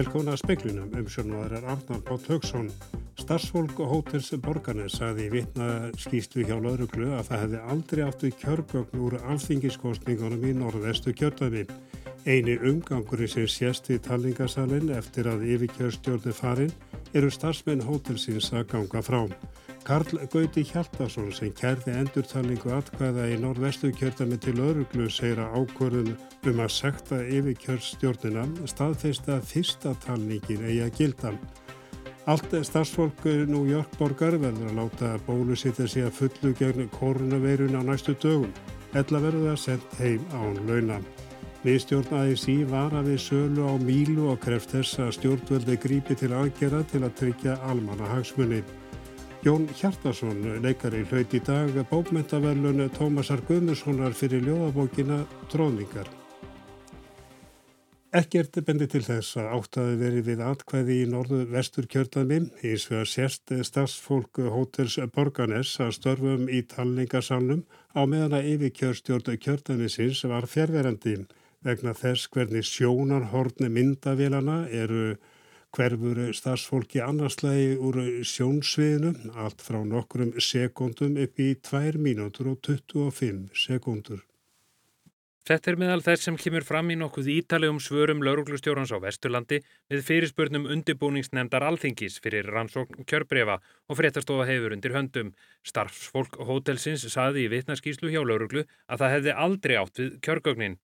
Velkona að speklunum um sjónuðar er Arnar Bótt Haugsson. Starsfólk og hótels Borgarnes sagði í vitna skýslu hjá lauruglu að það hefði aldrei áttu kjörgögn úr alþingiskostningunum í norðvestu kjördafi. Einu umgangurinn sem sést í talningasalinn eftir að yfirkjörstjórnu farin eru starfsmenn hótelsins að ganga frá. Karl Gauti Hjaltarsson sem kærði endurtalningu atkvæða í norðvestu kjörðami til öruglu segir að ákvörðun um að sekta yfirkjörðstjórnina staðfeista fyrsta talningin eigi að gilda. Allt starfsfólk New York borgar verður að láta bólusitja sig að fullu gegn koronaveirun á næstu dögum. Ella verður það sendt heim án launa. Viðstjórn AISí var að við sölu á mílu og kreft þess að stjórnvöldi grípi til aðgera til að tryggja almanna hagsmunni. Jón Hjartarsson, leikari hlaut í dag bókmentaverlun Tómasar Guðmussonar fyrir ljóðabókina Tróðningar. Ekkert bendi til þess að áttaði verið við atkvæði í norðu vestur kjörðanmi, eins og að sérst stafsfólk Hótels Borganes að störfum í talningasalnum á meðan að yfirkjörstjórn kjörðanisins var fjærverandi vegna þess hvernig sjónarhorni myndavélana eru hverfur starfsfólki annarslægi úr sjónsviðinu allt frá nokkrum sekundum upp í 2 mínútur og 25 sekundur. Þetta er meðal þess sem kemur fram í nokkuð ítalegum svörum lauruglustjórans á Vesturlandi við fyrirspurnum undibúningsnemndar alþingis fyrir rannsókn kjörbrefa og fréttastofa hefur undir höndum. Starfsfólk hótelsins saði í vitnaskíslu hjá lauruglu að það hefði aldrei átt við kjörgögnin.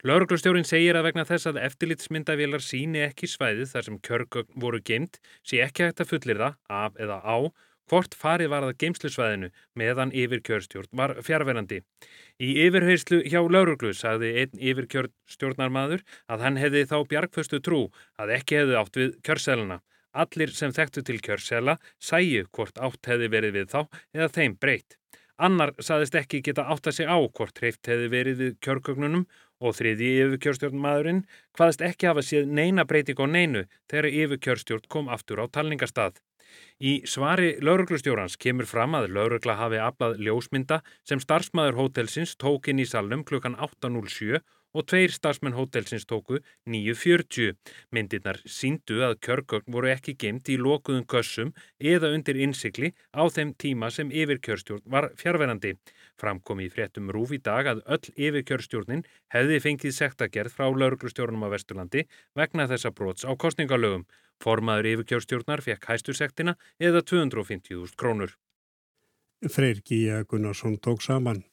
Lauruglustjórin segir að vegna þess að eftirlitsmyndavélar síni ekki svæðið þar sem kjörgögn voru geimt sé ekki hægt að fullir það, af eða á, hvort farið var að geimslusvæðinu meðan yfirkjörstjórn var fjárverandi. Í yfirheyslu hjá lauruglu sagði einn yfirkjörstjórnarmadur að hann hefði þá bjargföstu trú að ekki hefði átt við kjörseluna. Allir sem þekktu til kjörsela sæju hvort átt hefði verið við þá eða þeim breytt. Annar saðist ekki geta átt að segja á hvort hreift hefði verið við kjörgögnunum og þriði yfirkjörstjórnmaðurinn hvaðist ekki hafa séð neina breyting á neinu þegar yfirkjörstjórn kom aftur á talningastað. Í svari lauruglustjórans kemur fram að laurugla hafi aflað ljósmynda sem starfsmæður hótelsins tók inn í salnum klukkan 8.07 og tveir starfsmenn hótelsins tóku 9.40. Myndirnar síndu að kjörgögn voru ekki gemt í lokuðum kössum eða undir innsikli á þeim tíma sem yfirkjörstjórn var fjárverandi. Framkom í fréttum rúf í dag að öll yfirkjörstjórnin hefði fengið sektagerð frá lauruglustjórnum á Vesturlandi vegna þessa brots á kostningalögum. Formaður yfirkjörstjórnar fekk hæstusektina eða 250.000 krónur. Freyr Gíja Gunnarsson tók saman.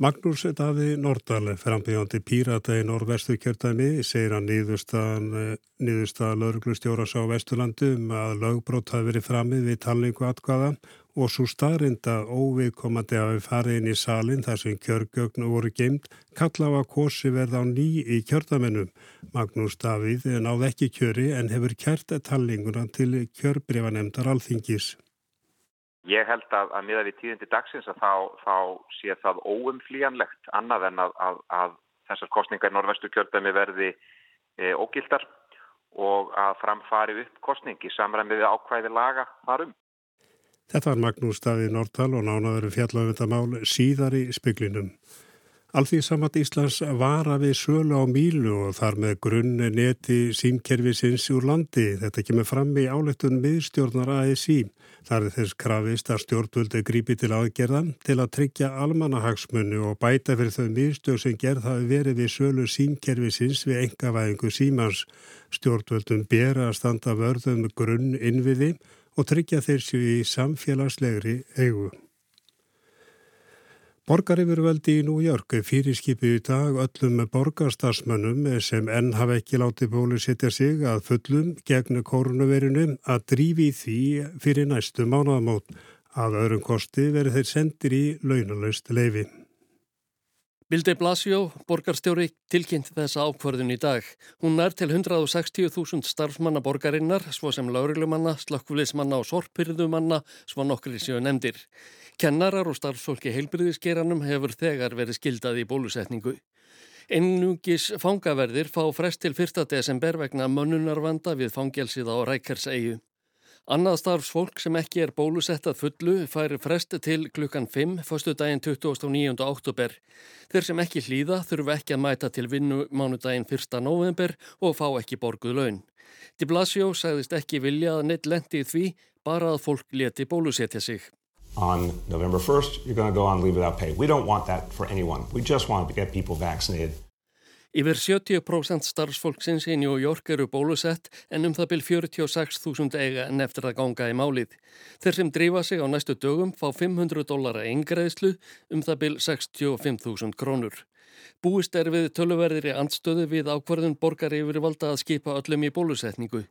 Magnús Daði Nordal, frambíðandi pírata í norðvestu kjörtæmi, segir að niðurstaða lauruglustjóras á Vesturlandu um að lögbrót hafi verið framið við talningu atkvaða og svo staðrinda óviðkomandi að við farið inn í salin þar sem kjörgögn voru geimt, kalla á að kosi verða á ný í kjörtæminum. Magnús Davíð náð ekki kjöri en hefur kjert talninguna til kjörbrifanemdar alþingis. Ég held að, að miða við tíðindi dagsins að þá, þá sé það óumflíjanlegt annað en að, að, að þessar kostningar í norðvestu kjöldami verði e, ógildar og að framfari upp kostning í samræmi við ákvæði laga þarum. Þetta var Magnús Davíð Nortal og nánaður fjallafundamál síðar í spyklinum. Alþýðsamat Íslands var að við sölu á mílu og þar með grunn neti símkerfisins úr landi. Þetta kemur fram í álettun miðstjórnar ASI. Þar er þess krafist að stjórnvöldu grípi til aðgerðan til að tryggja almanahagsmunni og bæta fyrir þau miðstjórn sem gerð hafi verið við sölu símkerfisins við engavæðingu símans. Stjórnvöldun ber að standa vörðum grunn innviði og tryggja þessu í samfélagslegri eigu. Borgaryfirveldi í York fyrirskipi í dag öllum borgarstarsmönnum sem enn hafa ekki látið bólusetja sig að fullum gegn koronavirinu að drífi því fyrir næstu mánuðamót að öðrum kosti verið þeir sendir í launalaust leifi. Bilde Blasio, borgarstjóri, tilkynnt þessa ákvarðun í dag. Hún er til 160.000 starfsmanna borgarinnar, svo sem lauruglumanna, slökkvliðsmanna og sorpyrðumanna, svo nokkri séu nefndir. Kennarar og starfsfólki heilbriðiskeranum hefur þegar verið skildað í bólusetningu. Einnungis fangaverðir fá frest til 1. desember vegna mönnunarvanda við fangelsið á Rækjarsegu. Annað starfsfólk sem ekki er bólusettað fullu fær frest til klukkan 5 fyrstu daginn 29. oktober. Þeir sem ekki hlýða þurfu ekki að mæta til vinnu mánudaginn 1. november og fá ekki borguð laun. Di Blasio sagðist ekki vilja að neitt lendi því bara að fólk leti bólusetja sig. On November 1st, you're going to go on leave without pay. We don't want that for anyone. We just want to get people vaccinated. Yfir 70% starfsfólksins í New York eru bólusett en um það byl 46.000 eiga en eftir að ganga í málið. Þeir sem drífa sig á næstu dögum fá 500 dólara eingreðslu um það byl 65.000 krónur. Búist er við töluverðir í andstöðu við ákvarðun borgar yfirvalda að skipa öllum í bólusetningu.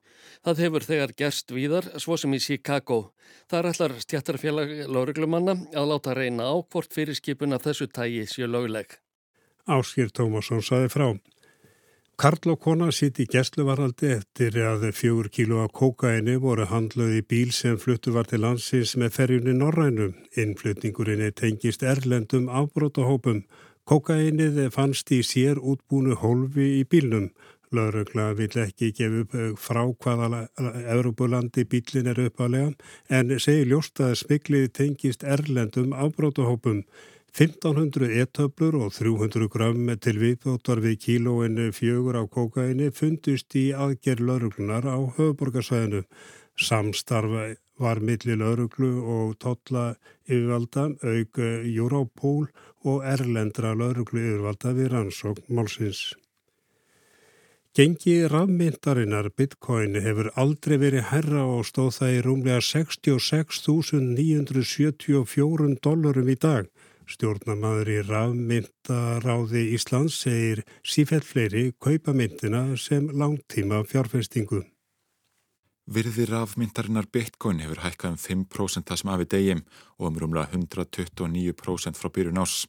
Það hefur þegar gerst víðar, svo sem í Chicago. Þar ætlar stjættarfélag lauruglumanna að láta reyna á hvort fyrirskipun af þessu tægi sé lögleg. Áskýr Tómasson saði frá. Karl og kona sitt í gæsluvaraldi eftir að fjögur kíló af kókaini voru handluð í bíl sem fluttu var til landsins með ferjunni Norrænum. Innflutningurinni tengist erlendum afbrótahópum. Kókainið fannst í sér útbúnu hólfi í bílnum. Laurugla vill ekki gefa upp frá hvaða Evropulandi bílin er uppalega en segir ljóst að smiklið tengist erlendum afbrótahópum. 1500 etöflur og 300 gram til viðbótar við kílóinu fjögur á kókaini fundist í aðgerð lauruglunar á höfuborgarsvæðinu. Samstarfa var milli lauruglu og totla yfirvalda, auk Europol og erlendra lauruglu yfirvalda við rannsókn málsins. Gengi rafmyndarinnar bitcoin hefur aldrei verið herra og stóð það í rúmlega 66.974 dólarum í dag. Stjórnamaður í rafmyndaráði Íslands segir sífell fleiri kaupa myndina sem langtíma fjárfestingu. Virði rafmyndarinnar Bitcoin hefur hækkað um 5% það sem hafi degjum og um rúmlega 129% frá byrjun ás.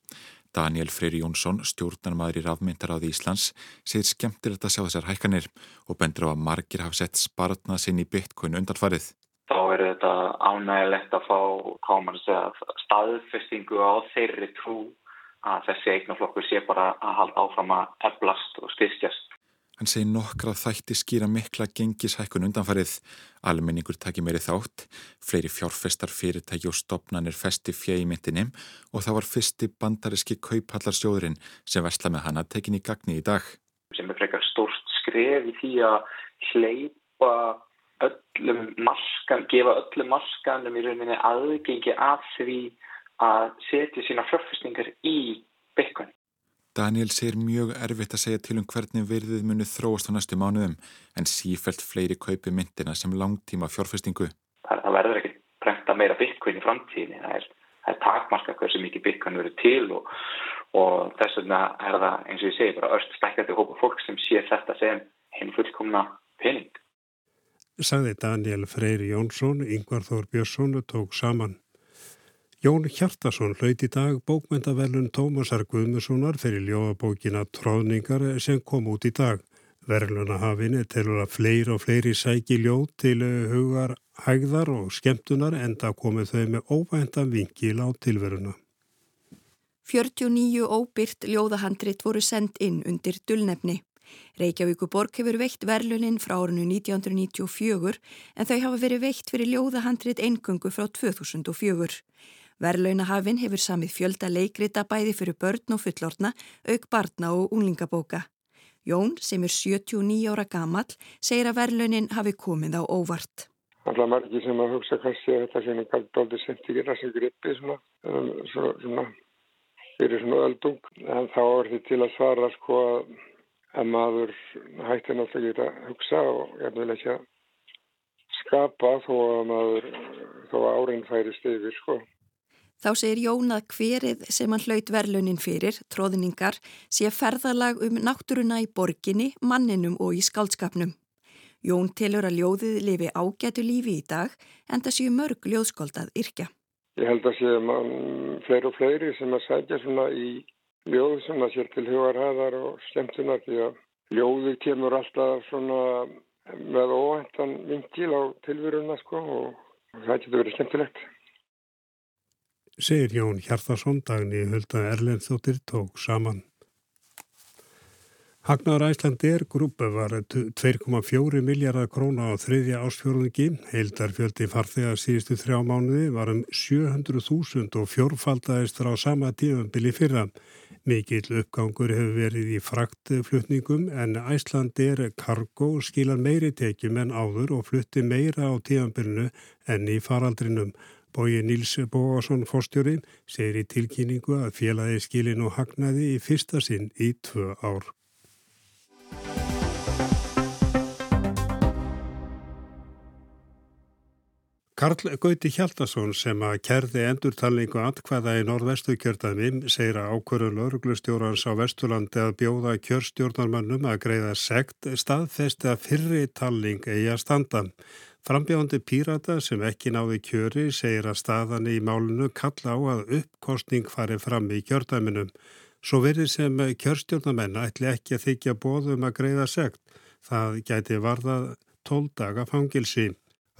Daniel Freyri Jónsson, stjórnarmadur í rafmyndaráði Íslands, segir skemmtilegt að sjá þessar hækkanir og bendur á að margir hafa sett spartnað sinn í Bitcoin undanfarið þá er þetta ánægilegt að fá segja, staðfestingu á þeirri trú að þessi eignaflokkur sé bara að halda áfram að eflast og styrkjast. Hann segir nokkra þætti skýra mikla gengishækkun undanfarið. Almenningur taki meiri þátt, fleiri fjárfestar fyrirtæki og stopnarnir festi fjegi myndinni og það var fyrsti bandariski kauphallarsjóðurinn sem versla með hana tekin í gagni í dag. Sem er frekar stórst skref í því að hleypa öllum maskan, gefa öllum maskanum í rauninni aðgengi að því að setja sína fjárfestingar í byggun. Daniel segir mjög erfitt að segja til um hvernig virðið muni þróast á næstu mánuðum en sífælt fleiri kaupi myndina sem langtíma fjárfestingu. Það, það verður ekki prenta meira byggun í framtíðinni. Það er, er takmarka hversu mikið byggun verður til og, og þess vegna er það eins og ég segi bara öll stækkandi hópa fólk sem sé þetta sem henni fullkomna pening sagði Daniel Freyri Jónsson, Yngvar Þór Björnsson tók saman. Jón Hjartarsson hlaut í dag bókmyndavelun Tómasar Guðmussonar fyrir ljóabókina Tróðningar sem kom út í dag. Verlunahafinni telur að fleiri og fleiri sæki ljóð til hugar, hægðar og skemmtunar enda komið þau með óvæntan vingil á tilveruna. 49 óbyrt ljóðahandrit voru sendt inn undir dullnefni. Reykjavíkuborg hefur veitt verlunin frá árinu 1994 en þau hafa verið veitt fyrir ljóðahandrit eingöngu frá 2004. Verlaunahafinn hefur samið fjölda leikrita bæði fyrir börn og fullorna, auk barna og unglingabóka. Jón, sem er 79 ára gammal, segir að verlunin hafi komið á óvart. Alltaf margir sem að hugsa kannski að þetta sé nú doldið sent í gera sem grippi svona, svona, svona fyrir svona öldung. En þá er þetta til að svara sko að að maður hætti náttúrulega ekki að hugsa og ég vil ekki að skapa þó að maður þó að árein færist yfir sko. Þá segir Jón að hverið sem hann hlaut verlunin fyrir, tróðningar, sé ferðalag um náttúruna í borginni, manninum og í skaldskapnum. Jón telur að ljóðið lifi ágætu lífi í dag en það séu mörg ljóðskóldað yrkja. Ég held að séu mann fleiri og fleiri sem að sætja svona í ljóð sem að sér til hugarhæðar og skemmtunar því að ljóði kemur alltaf svona með óhæntan vingil á tilvöruna sko og það getur verið skemmtilegt. Segir Jón Hjartarsson dagni Hulda Erlendstóttir tók saman. Hagnaður Æslandir grúpa var 2,4 miljardar króna á þriðja ásfjörðungi. Heildarfjöldi farþegar síðustu þrjá mánuði var um 700.000 og fjórfaldæðist frá sama tífambili fyrra. Mikill uppgangur hefur verið í fraktflutningum en Æslandir kargo skilar meiri tekjum en áður og flutti meira á tífambilinu enn í faraldrinum. Bói Níls Bóasson fórstjóri segir í tilkynningu að félagi skilin og hagnaði í fyrsta sinn í tvö ár. Karl Gauti Hjaldarsson sem að kerði endurtalningu atkvæða í norðvestu kjörðami segir að ákvörðun lauruglustjórans á Vesturlandi að bjóða kjörstjórnarmannum að greiða sekt staðfesti að fyrri talning eigi að standa. Frambjóðandi Pírata sem ekki náði kjöri segir að staðan í málunu kalla á að uppkostning fari fram í kjörðaminum. Svo verið sem kjörstjórnarmenn ætli ekki að þykja bóðum að greiða sekt. Það gæti varðað 12 daga fangilsi.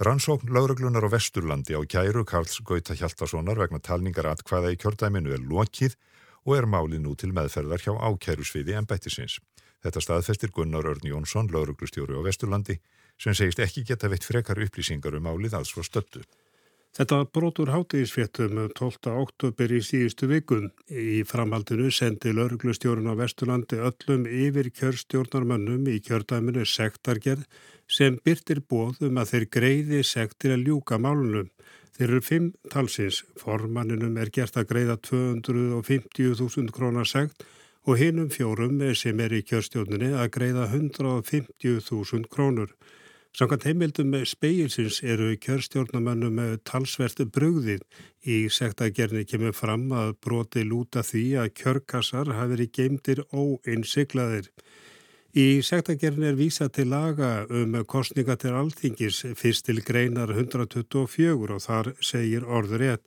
Rannsókn lauruglunar á Vesturlandi á kæru Karls Gauta Hjaltarssonar vegna talningar atkvæða í kjördæminu er lokið og er málið nú til meðferðar hjá ákærusviði ennbættisins. Þetta staðfestir Gunnar Örn Jónsson, lauruglustjóru á Vesturlandi, sem segist ekki geta veitt frekar upplýsingar um málið frá stöldu. Þetta brotur hátegisfjettum 12. oktober í síðustu vikun. Í framhaldinu sendi lauruglustjórun á Vesturlandi öllum yfir kjörstjórnarmönnum í kjördæminu sektargerð sem byrtir bóðum að þeir greiði sektir að ljúka málunum. Þeir eru fimm talsins, formanninum er gert að greiða 250.000 krónar sekt og hinnum fjórum sem er í kjörstjóninni að greiða 150.000 krónur. Samkvæmt heimildum speilsins eru kjörstjórnamannum talsvert brugðið í sektagerni kemur fram að broti lúta því að kjörkassar hafi verið geimtir óeinsiklaðir. Í sektagerðin er vísa til laga um kostninga til alþingis fyrst til greinar 124 og þar segir orður rétt.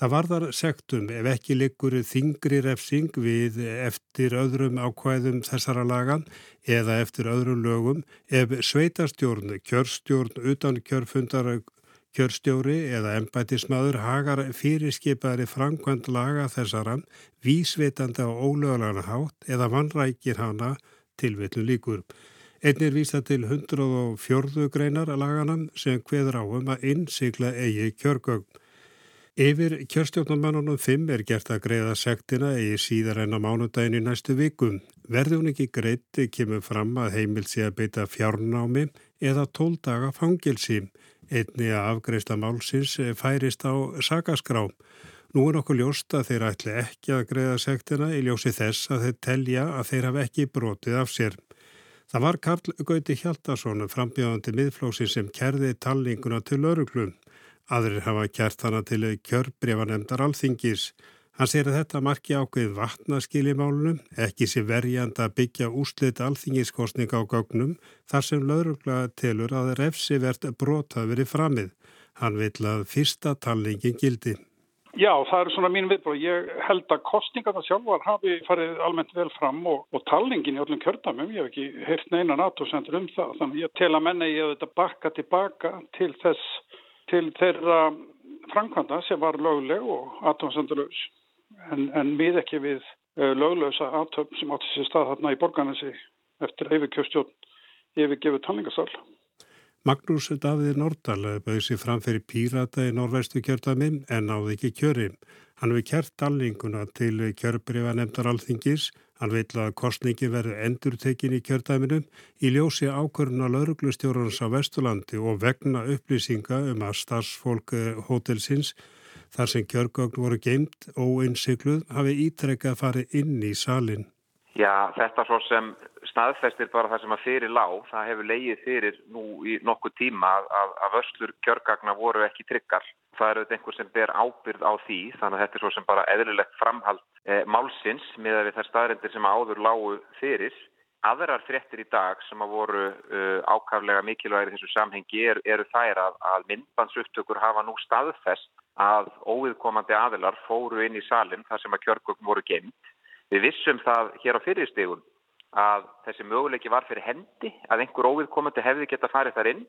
Það varðar sektum ef ekki liggur þingri refsing við eftir öðrum ákvæðum þessara lagan eða eftir öðrum lögum ef sveitarstjórn, kjörstjórn, utan kjörfundar kjörstjóri eða embætismadur hagar fyrirskipari framkvæmt laga þessara vísveitandi á ólögulega hátt eða vannrækir hana tilvillu líkur. Einn er vísa til 104. greinar laganam sem hveður áum að innsikla eigi kjörgögn. Yfir kjörstjórnarmannunum 5 er gert að greiða sektina eigi síðar en á mánudagin í næstu vikum. Verði hún ekki greitt kemur fram að heimil sé að beita fjárnámi eða 12 daga fangilsi. Einni að afgreista málsins færist á sakaskrám. Nú er okkur ljóst að þeir ætli ekki að greiða sektina í ljósi þess að þeir telja að þeir hafa ekki brotið af sér. Það var Karl Gauti Hjaldarsson, frambjöðandi miðflósin sem kerði tallinguna til öruglu. Aðrir hafa kert hana til kjörbrefanemdar alþingis. Hann segir að þetta marki ákveð vatnaskil í málunum, ekki sé verjand að byggja úslit alþingiskostning á gögnum þar sem laurugla telur að refsi verðt brotað verið framið. Hann vil að fyrsta tallingin gildi. Já, það er svona mín viðbröð. Ég held að kostningarna sjálfar hafi farið almennt vel fram og, og talningin í öllum kjördamum, ég hef ekki heyrt neina NATO-sendur um það, þannig ég tel að menna ég hef þetta bakka tilbaka til þess, til þeirra framkvæmda sem var lögleg og atomsendurlaus, en, en við ekki við uh, löglausa atom sem átti sér stað þarna í borgarnasi eftir yfirkjöfstjórn yfirgefið talningasal. Magnús Davíð Nordal bauð sér fram fyrir pírata í norvestu kjördami en náði ekki kjöri. Hann hefur kjert talninguna til kjörbriða nefndar alþingis. Hann vil að kostningi verði endurtekin í kjördaminu í ljósi ákvöruna lauruglustjórnans á Vesturlandi og vegna upplýsinga um að starfsfólk hótelsins þar sem kjörgögn voru geimt og innsikluð hafi ítrekkað farið inn í salin. Já, þetta svo sem staðfestir bara það sem að fyrir lág, það hefur leið fyrir nú í nokkuð tíma að, að vöslur kjörgagna voru ekki tryggar. Það eru einhver sem ber ábyrð á því, þannig að þetta er svo sem bara eðlilegt framhald eh, málsins með að við þær staðrindir sem áður lágu fyrir. Aðrar fréttir í dag sem að voru uh, ákaflega mikilvægir í þessu samhengi er, eru þær að, að myndbansuptökur hafa nú staðfest að óviðkomandi aðilar fóru inn í salin þar sem að kjörgögn voru geimt. Við vissum það hér á fyrirstegun að þessi möguleiki var fyrir hendi að einhver óviðkomandi hefði geta farið þar inn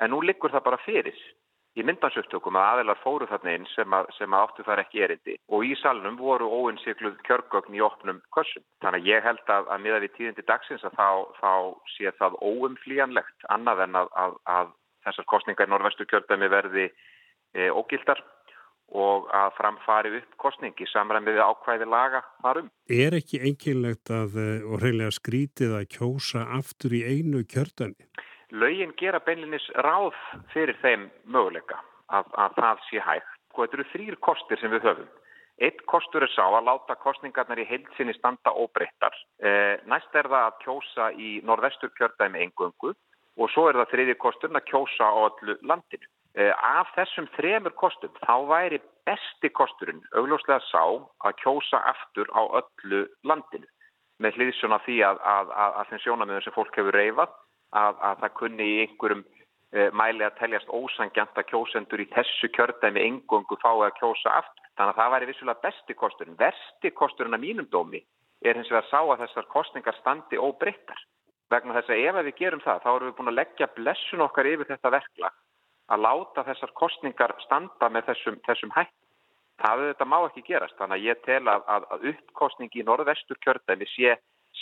en nú liggur það bara fyrir í myndansöftökum að aðeinar fóru þarna inn sem, að, sem að áttu þar ekki erindi og í salnum voru óinsikluð kjörgögn í opnum kössum. Þannig að ég held að, að miða við tíðindi dagsins að þá, þá sé það óumflíjanlegt annað en að, að þessar kostningar í norvestu kjördæmi verði e, ógildar og að framfari upp kostningi samræmið við ákvæði laga þarum. Er ekki enginlegt að, e, og reynilega skrítið að kjósa aftur í einu kjördæmi? Laugin gera beinlinis ráð fyrir þeim möguleika að, að það sé hægt. Og sko, þetta eru þrýr kostir sem við höfum. Eitt kostur er sá að láta kostningarnar í heilsinni standa óbreyttar. Eh, næst er það að kjósa í norðvestur kjördæmi engöngu og svo er það þriðir kosturinn að kjósa á öllu landinu. Eh, af þessum þremur kostum þá væri besti kosturinn augljóslega sá að kjósa aftur á öllu landinu með hlýðsuna því að, að, að þeim sjónamöðum sem fólk hefur reyfað að, að það kunni í einhverjum e, mæli að teljast ósangjanta kjósendur í þessu kjördæmi engungu fái að kjósa aftur. Þannig að það væri vissulega besti kosturinn. Versti kosturinn að mínum dómi er hins vegar að sá að þessar kostningar standi óbreyttar. Vegna þess að ef við gerum það, þá erum við búin að leggja blessun okkar yfir þetta verkla að láta þessar kostningar standa með þessum, þessum hætt. Það þetta má ekki gerast, þannig að ég tel að, að, að uppkostning í norðvestur kjördæmi sé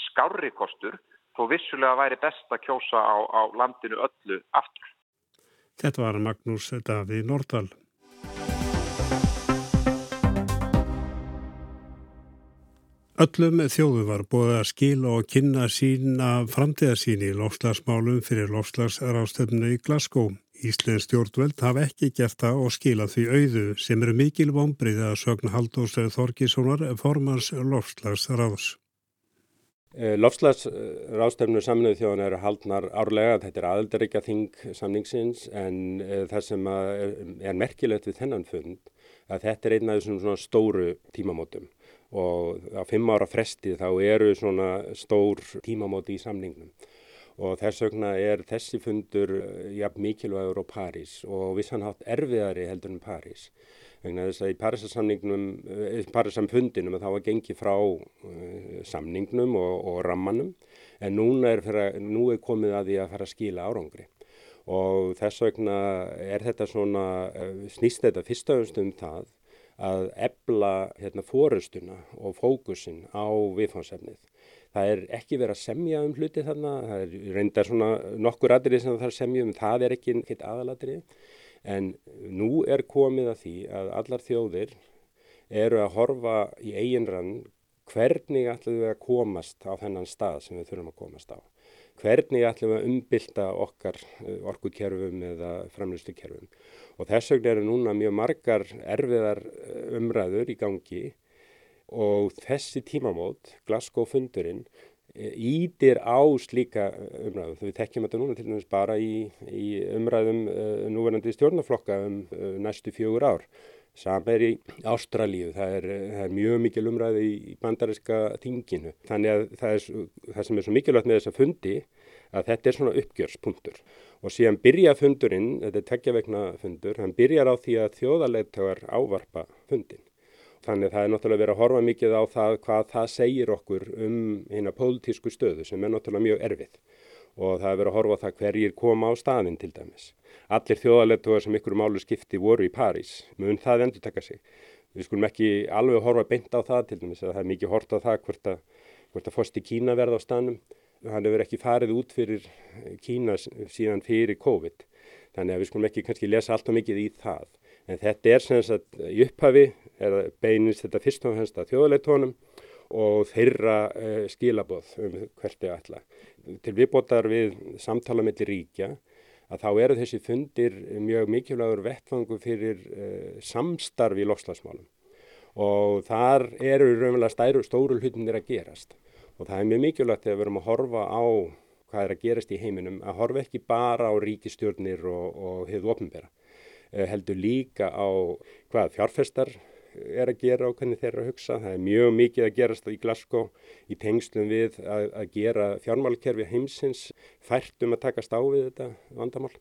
skári kostur þó vissulega væri best að kjósa á, á landinu öllu aftur. Þetta var Magnús Davíð Nordal. Öllum þjóðu var búið að skila og kynna sína framtíðarsín í lofslagsmálum fyrir lofslagsrástöfnu í Glasgow. Íslensk stjórnveld hafa ekki gert það og skila því auðu sem eru mikil vonbrið að sögna Haldós Þorkíssonar formans lofslagsráðs. Eh, Lofslagsrástefnu saminuðu þjóðan eru haldnar árlega, þetta er aðeldaríkja þing samningsins en eh, það sem er, er merkilegt við þennan fund að þetta er einn af þessum stóru tímamótum. Og á fimm ára fresti þá eru svona stór tímamóti í samningnum og þess vegna er þessi fundur eh, jafn mikilvægur á París og vissanhátt erfiðari heldur en París. Vegna þess að í Parísasamningnum, eh, þá var gengið frá uh, samningnum og, og rammanum. En núna er, fyrir, nú er komið að því að fara að skila árangri. Og þess vegna er þetta svona, snýst þetta fyrst og öðust um það að ebla hérna, fórustuna og fókusin á viðfánsefnið. Það er ekki verið að semja um hluti þarna, það er reyndar svona nokkur aðrið sem það er að semja um, það er ekki eitt aðalatrið En nú er komið að því að allar þjóðir eru að horfa í eiginrann hvernig ætlum við að komast á þennan stað sem við þurfum að komast á. Hvernig ætlum við að umbylta okkar eh, orkukerfum eða framlustukerfum. Og þess vegna eru núna mjög margar erfiðar eh, umræður í gangi og þessi tímamót, Glasgow fundurinn, ítir á slíka umræðum. Við tekjum þetta núna til dæmis bara í, í umræðum uh, núverandi stjórnaflokka um uh, næstu fjögur ár. Sam er í Ástralíu, það er, það er mjög mikil umræði í bandariska þinginu. Þannig að það, er, það sem er svo mikilvægt með þessa fundi að þetta er svona uppgjörspunktur. Og síðan byrja fundurinn, þetta er tekja vegna fundur, hann byrjar á því að þjóðarleittögar ávarpa fundin. Þannig það er náttúrulega verið að horfa mikið á það hvað það segir okkur um hérna pólitísku stöðu sem er náttúrulega mjög erfið og það er verið að horfa á það hverjir koma á staðin til dæmis. Allir þjóðalettugar sem ykkur málu skipti voru í París, mun það endur taka sig. Við skulum ekki alveg horfa beint á það til dæmis að það er mikið hort á það hvort að, hvort að fosti Kína verða á staðnum. Hann hefur ekki farið út fyrir Kína síðan fyrir COVID. Þannig að við skulum ekki kannski lesa allt og mikið í það. En þetta er sem sagt í upphafi að beinist þetta fyrst og fremst að þjóðleitónum og þeirra uh, skilaboð um hvert er alla. Til viðbótar við samtala mellir ríkja að þá eru þessi fundir mjög mikilvægur vettfangu fyrir uh, samstarfi í lofslagsmálum og þar eru raunverulega stæru, stóru hlutinir að gerast. Og það er mjög mikilvægt þegar við erum að horfa á hvað er að gerast í heiminum að horfa ekki bara á ríkistjórnir og, og hefðu ofnbæra eh, heldur líka á hvað fjárfestar er að gera og hvernig þeir eru að hugsa. Það er mjög mikið að gerast í Glasgow í tengslum við að, að gera fjármálkerfi heimsins fært um að takast á við þetta vandamál.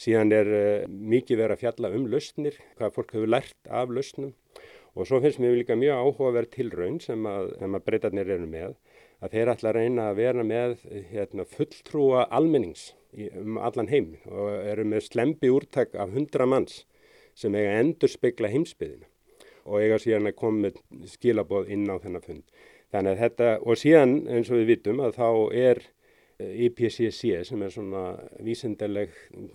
Síðan er uh, mikið verið að fjalla um lausnir, hvað fólk hefur lært af lausnum Og svo finnst mér líka mjög áhugaverð tilraun sem að, að breytarnir eru með að þeir ætla að reyna að vera með hérna, fulltrúa almennings um allan heim og eru með slempi úrtak af hundra manns sem eiga endur spekla heimsbyðina og eiga síðan að koma skilaboð inn á þennan fund. Þannig að þetta, og síðan eins og við vitum að þá er IPCC eh, sem er svona vísendaleg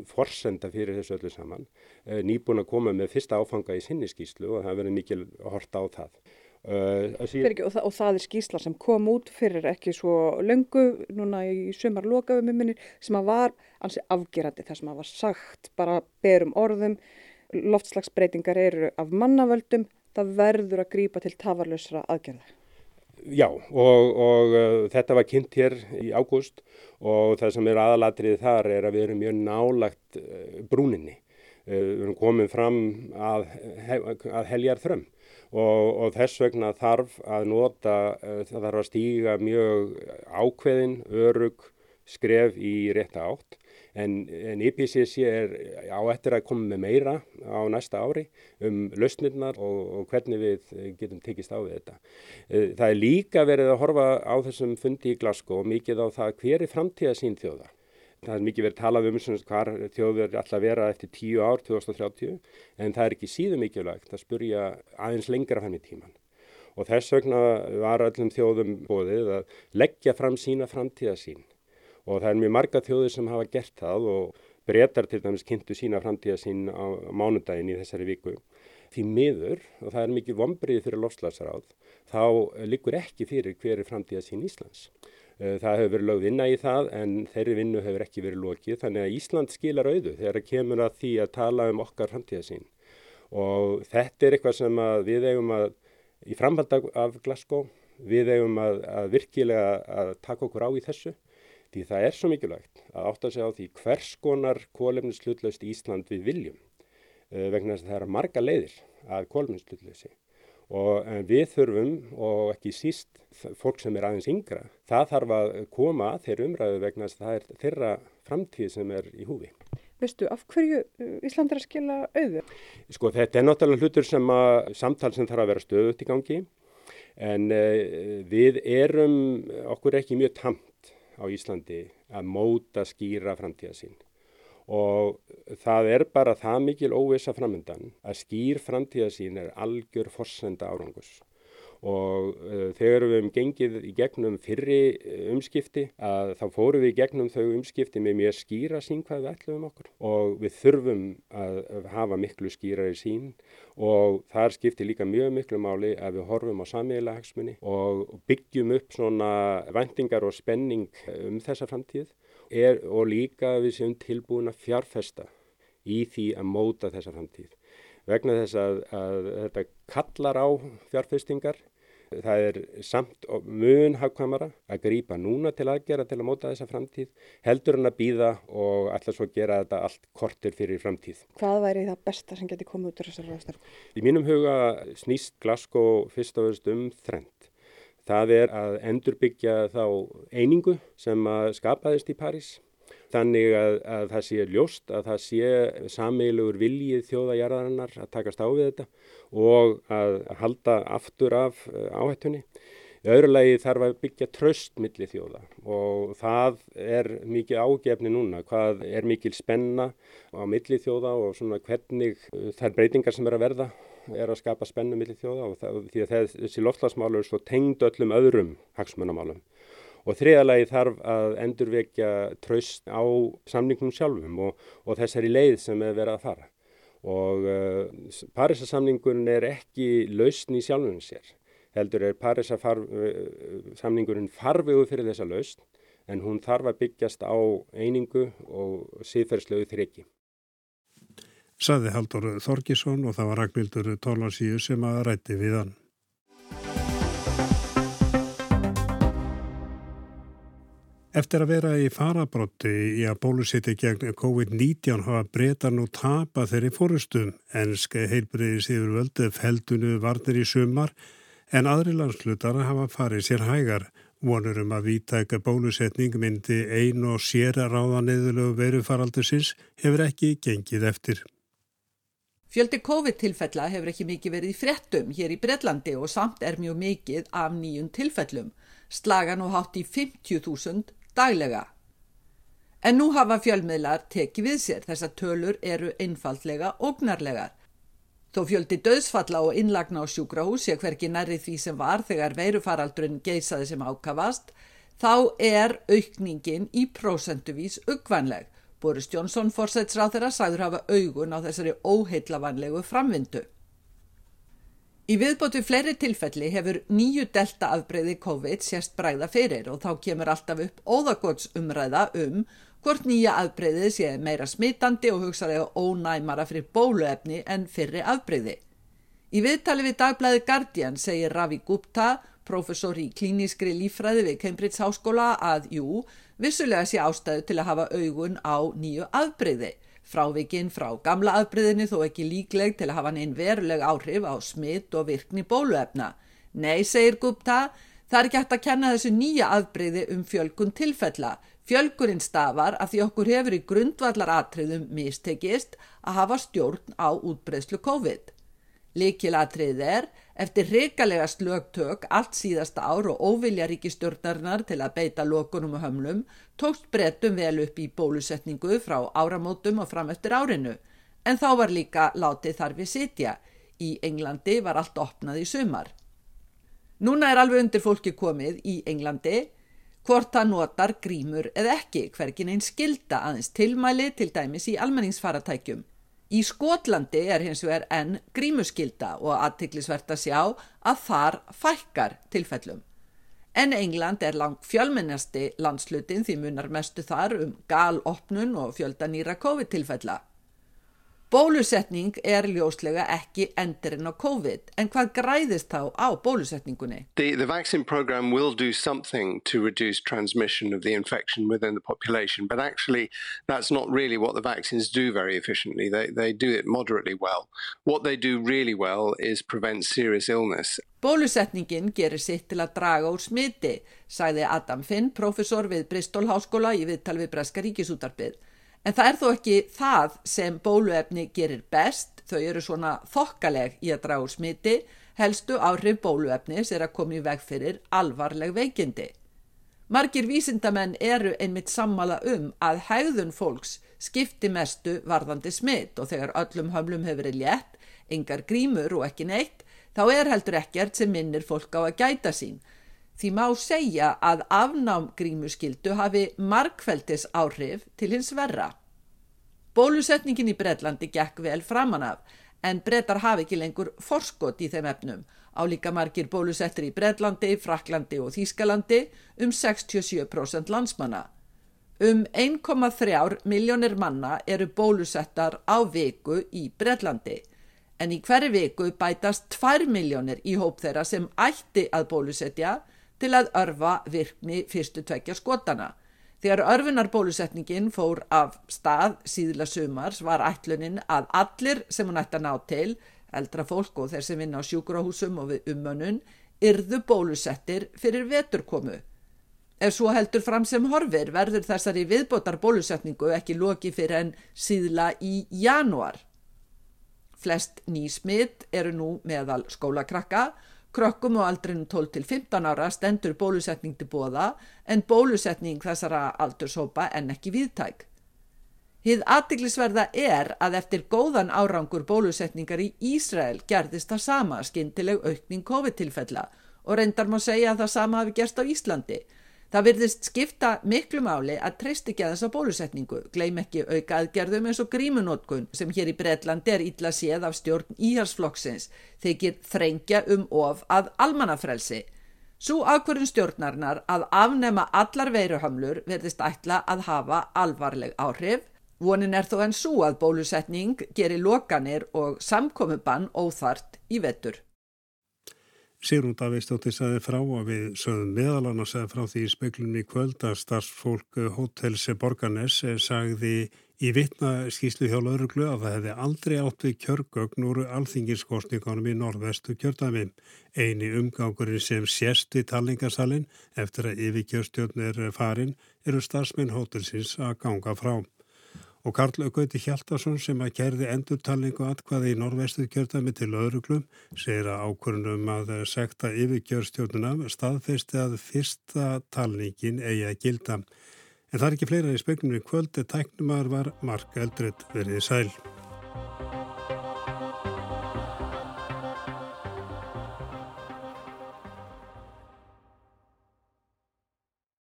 forsenda fyrir þessu öllu saman eh, nýbúin að koma með fyrsta áfanga í sinni skýslu og það verður mikil horta á það. Uh, ekki, og, það, og það er skýsla sem kom út fyrir ekki svo löngu núna í sumar lokaðum minni sem að var ansi afgerandi þar sem að var sagt bara berum orðum loftslagsbreytingar eru af mannavöldum það verður að grýpa til tafarlausra aðgerða. Já og, og uh, þetta var kynnt hér í ágúst og það sem er aðalatrið þar er að við erum mjög nálagt uh, brúninni. Uh, við erum komið fram að, að heljar þrömm og, og þess vegna þarf að nota, uh, það þarf að stíga mjög ákveðin, örug, skref í rétta átt. En, en IPCC er á eftir að koma með meira á næsta ári um lausnirnar og, og hvernig við getum tekist á við þetta. Uh, það er líka verið að horfa á þessum fundi í Glasgow mikið á það hver er framtíða sín þjóða. Það er mikið verið talað um hvað þjóður er alltaf vera eftir 10 ár, 2030, en það er ekki síðan mikilvægt að spurja aðeins lengra fram í tíman. Og þess vegna var öllum þjóðum bóðið að leggja fram sína framtíða sín. Og það er mjög marga þjóður sem hafa gert það og breytar til dæmis kynntu sína framtíða sín á mánudagin í þessari viku. Því miður, og það er mikið vonbriðið fyrir lofslagsráð, þá likur ekki fyrir hver er framtíða sín Íslands. Eh, það hefur verið lögð vinna í það en þeirri vinnu hefur ekki verið lokið. Þannig að Ísland skilar auðu þegar það kemur að því að tala um okkar framtíðasín og þetta er eitthvað sem við eigum að í framhald af Glasgow við eigum að, að virkilega að taka okkur á í þessu. Því það er svo mikilvægt að átta sig á því hvers konar kólefnislutlaust Ísland við viljum. Eh, vegna þess að það er marga leiðir að kólefnislutlausi og við þurfum og ekki síst fólk sem er aðeins yngra, það þarf að koma þeirra umræðu vegna þess að það er þeirra framtíð sem er í húfi. Veistu, af hverju uh, Ísland er að skila auðu? Sko þetta er náttúrulega hlutur sem að samtal sem þarf að vera stöðut í gangi en uh, við erum okkur ekki mjög tamt á Íslandi að móta skýra framtíða sín og það er bara það mikil óvisa framöndan að skýr framtíðasín er algjör forsenda árangus og uh, þegar við hefum gengið í gegnum fyrri uh, umskipti að þá fórum við í gegnum þau umskipti með mjög skýra sín hvað við ætlum okkur. Og við þurfum að hafa miklu skýrari sín og þar skiptir líka mjög miklu máli að við horfum á samíla hagsmunni og byggjum upp svona vendingar og spenning um þessa framtíð er, og líka við séum tilbúin að fjárfesta í því að móta þessa framtíð. Vegna þess að, að þetta kallar á fjárfestingar, það er samt mun hagkvæmara að grýpa núna til aðgera til að móta þessa framtíð, heldur en að býða og alltaf svo gera þetta allt kortir fyrir framtíð. Hvað væri það besta sem geti komið út úr þessar ráðstarf? Í mínum huga snýst Glasgow fyrst og fyrst um þrend. Það er að endurbyggja þá einingu sem skapaðist í París. Þannig að, að það sé ljóst að það sé sameilugur viljið þjóðajarðarinnar að takast á við þetta og að halda aftur af eh, áhættunni. Í öðru lagi þarf að byggja tröst millir þjóða og það er mikið ágefni núna, hvað er mikil spenna á millir þjóða og hvernig eh, þær breytingar sem er að verða er að skapa spennu millir þjóða og það, því að þessi loftslagsmál er svo tengd öllum öðrum hagsmunamálum. Og þriðalagi þarf að endurvekja traust á samningum sjálfum og, og þessari leið sem er verið að fara. Og uh, Parísasamningurinn er ekki lausn í sjálfum sér. Heldur er Parísasamningurinn uh, farvegu fyrir þessa lausn en hún þarf að byggjast á einingu og síðferðslegu þreki saði Haldur Þorkisson og það var Ragnhildur Tólasíu sem að rætti við hann. Eftir að vera í farabrotti í að bólusitti gegn COVID-19 hafa breytar nú tapa þeirri fórustum. Ennske heilbriðis yfir völdu feldunu varnir í sumar en aðri landslutar hafa farið sér hægar. Vonur um að vítæka bólusetning myndi ein og sér að ráða neðulegu verufaraldusins hefur ekki gengið eftir. Fjöldi COVID-tilfella hefur ekki mikið verið í frettum hér í Breitlandi og samt er mjög mikið af nýjum tilfellum, slagan og hátt í 50.000 daglega. En nú hafa fjölmiðlar tekið við sér þess að tölur eru einfaldlega ógnarlegar. Þó fjöldi döðsfalla og innlagna á sjúkrahús sé hverki nærri því sem var þegar veirufaraldurinn geisaði sem ákavast, þá er aukningin í prósenduvís uggvanleg. Boris Jónsson fórsætsráð þeirra sagður hafa augun á þessari óheitlavanlegu framvindu. Í viðbótu fleiri tilfelli hefur nýju delta afbreyði COVID sérst bræða fyrir og þá kemur alltaf upp óðagots umræða um hvort nýja afbreyðið sé meira smitandi og hugsaðlega ónæmara fyrir bóluefni en fyrri afbreyði. Í viðtali við dagblæði Guardian segir Ravi Gupta, professor í klínískri lífræði við Cambridge Háskóla að jú, vissulega sé ástæðu til að hafa augun á nýju afbreyði. Frávikinn frá gamla afbreyðinu þó ekki líkleg til að hafa neinn veruleg áhrif á smitt og virkni bóluefna. Nei, segir Gupta, það er ekki hægt að kenna þessu nýja afbreyði um fjölkun tilfella. Fjölgurinn stafar að því okkur hefur í grundvallar atriðum mistekist að hafa stjórn á útbreyslu COVID. Likil atrið er, eftir reikalega slögtök allt síðasta ár og óvilja ríkistjórnarinnar til að beita lokunum og hömlum, tókst brettum vel upp í bólusetningu frá áramótum og fram eftir árinu. En þá var líka látið þar við sitja. Í Englandi var allt opnað í sumar. Núna er alveg undir fólki komið í Englandi hvort það notar grímur eða ekki, hvergin einn skilda aðeins tilmæli til dæmis í almenningsfaratækjum. Í Skotlandi er hins vegar enn grímuskilda og aðtiklisvert að sjá að þar fækkar tilfellum. En England er langt fjölmennasti landslutin því munar mestu þar um galopnun og fjölda nýra COVID-tilfella. Bólusetning er ljóslega ekki endurinn á COVID, en hvað græðist þá á bólusetningunni? The, the vaccine program will do something to reduce transmission of the infection within the population, but actually that's not really what the vaccines do very efficiently. They, they do it moderately well. What they do really well is prevent serious illness. Bólusetningin gerir sitt til að draga úr smiti, sagði Adam Finn, professor við Bristol Háskóla í viðtal við Breska ríkisútarbið. En það er þó ekki það sem bóluefni gerir best, þau eru svona þokkaleg í að draga úr smiti, helstu áhrif bóluefnis er að koma í veg fyrir alvarleg veikindi. Margir vísindamenn eru einmitt sammala um að hægðun fólks skipti mestu varðandi smitt og þegar öllum hömlum hefur verið létt, engar grímur og ekki neitt, þá er heldur ekkert sem minnir fólk á að gæta sín. Því má segja að afnám grímuskyldu hafi markveldis áhrif til hins verra. Bólusetningin í Breitlandi gekk vel framan af en brettar hafi ekki lengur forskot í þeim efnum. Álíka margir bólusettir í Breitlandi, Fraklandi og Þýskalandi um 67% landsmanna. Um 1,3 miljónir manna eru bólusettar á viku í Breitlandi en í hverju viku bætast 2 miljónir í hóp þeirra sem ætti að bólusetja til að örfa virkni fyrstu tvekja skotana. Þegar örfunarbólusetningin fór af stað síðla sumars var ætlunin að allir sem hún ætti að ná til, eldra fólk og þeir sem vinna á sjúkurahúsum og við umönnun, yrðu bólusettir fyrir veturkomu. Ef svo heldur fram sem horfir verður þessari viðbótar bólusetningu ekki loki fyrir en síðla í januar. Flest nýsmitt eru nú meðal skólakrakka Krökkum og aldrinum 12 til 15 ára stendur bólusetning til bóða en bólusetning þessara aldurshópa en ekki viðtæk. Hið aðtiklisverða er að eftir góðan árangur bólusetningar í Ísrael gerðist það sama skindileg aukning COVID-tilfella og reyndar má segja að það sama hafi gerst á Íslandi. Það virðist skipta miklu máli að treyst ekki að þessa bólusetningu, gleym ekki auka aðgerðum eins og grímunótkun sem hér í Breitlandi er ítla séð af stjórn íhalsflokksins, þykir þrengja um of að almannafrelsi. Svo ákvörðun stjórnarnar að afnema allar veiruhamlur verðist ætla að hafa alvarleg áhrif. Vonin er þó en svo að bólusetning gerir lokanir og samkomiðbann óþart í vettur. Sigrún Davíðstóttir sagði frá og við sögum meðalann og sagði frá því í speiklunni kvöld að starfsfólk Hotelsi Borgarnes sagði í vittna skýslu hjá lauruglu að það hefði aldrei átt við kjörgögn úr alþinginskostningunum í norðvestu kjördæmi. Eini umgangurinn sem sérst í talingasalinn eftir að yfirkjörstjórn er farin eru starfsmenn Hotelsins að ganga frá. Og Karl Gauti Hjaltarsson sem að kerði endurtalningu atkvaði í norvestu kjörtami til öðruglum segir að ákvörnum að sekta yfirkjörstjórnuna staðfesti að fyrsta talningin eigi að gilda. En það er ekki fleira í spegnum í kvöld, tæknumar var Mark Eldred verið sæl.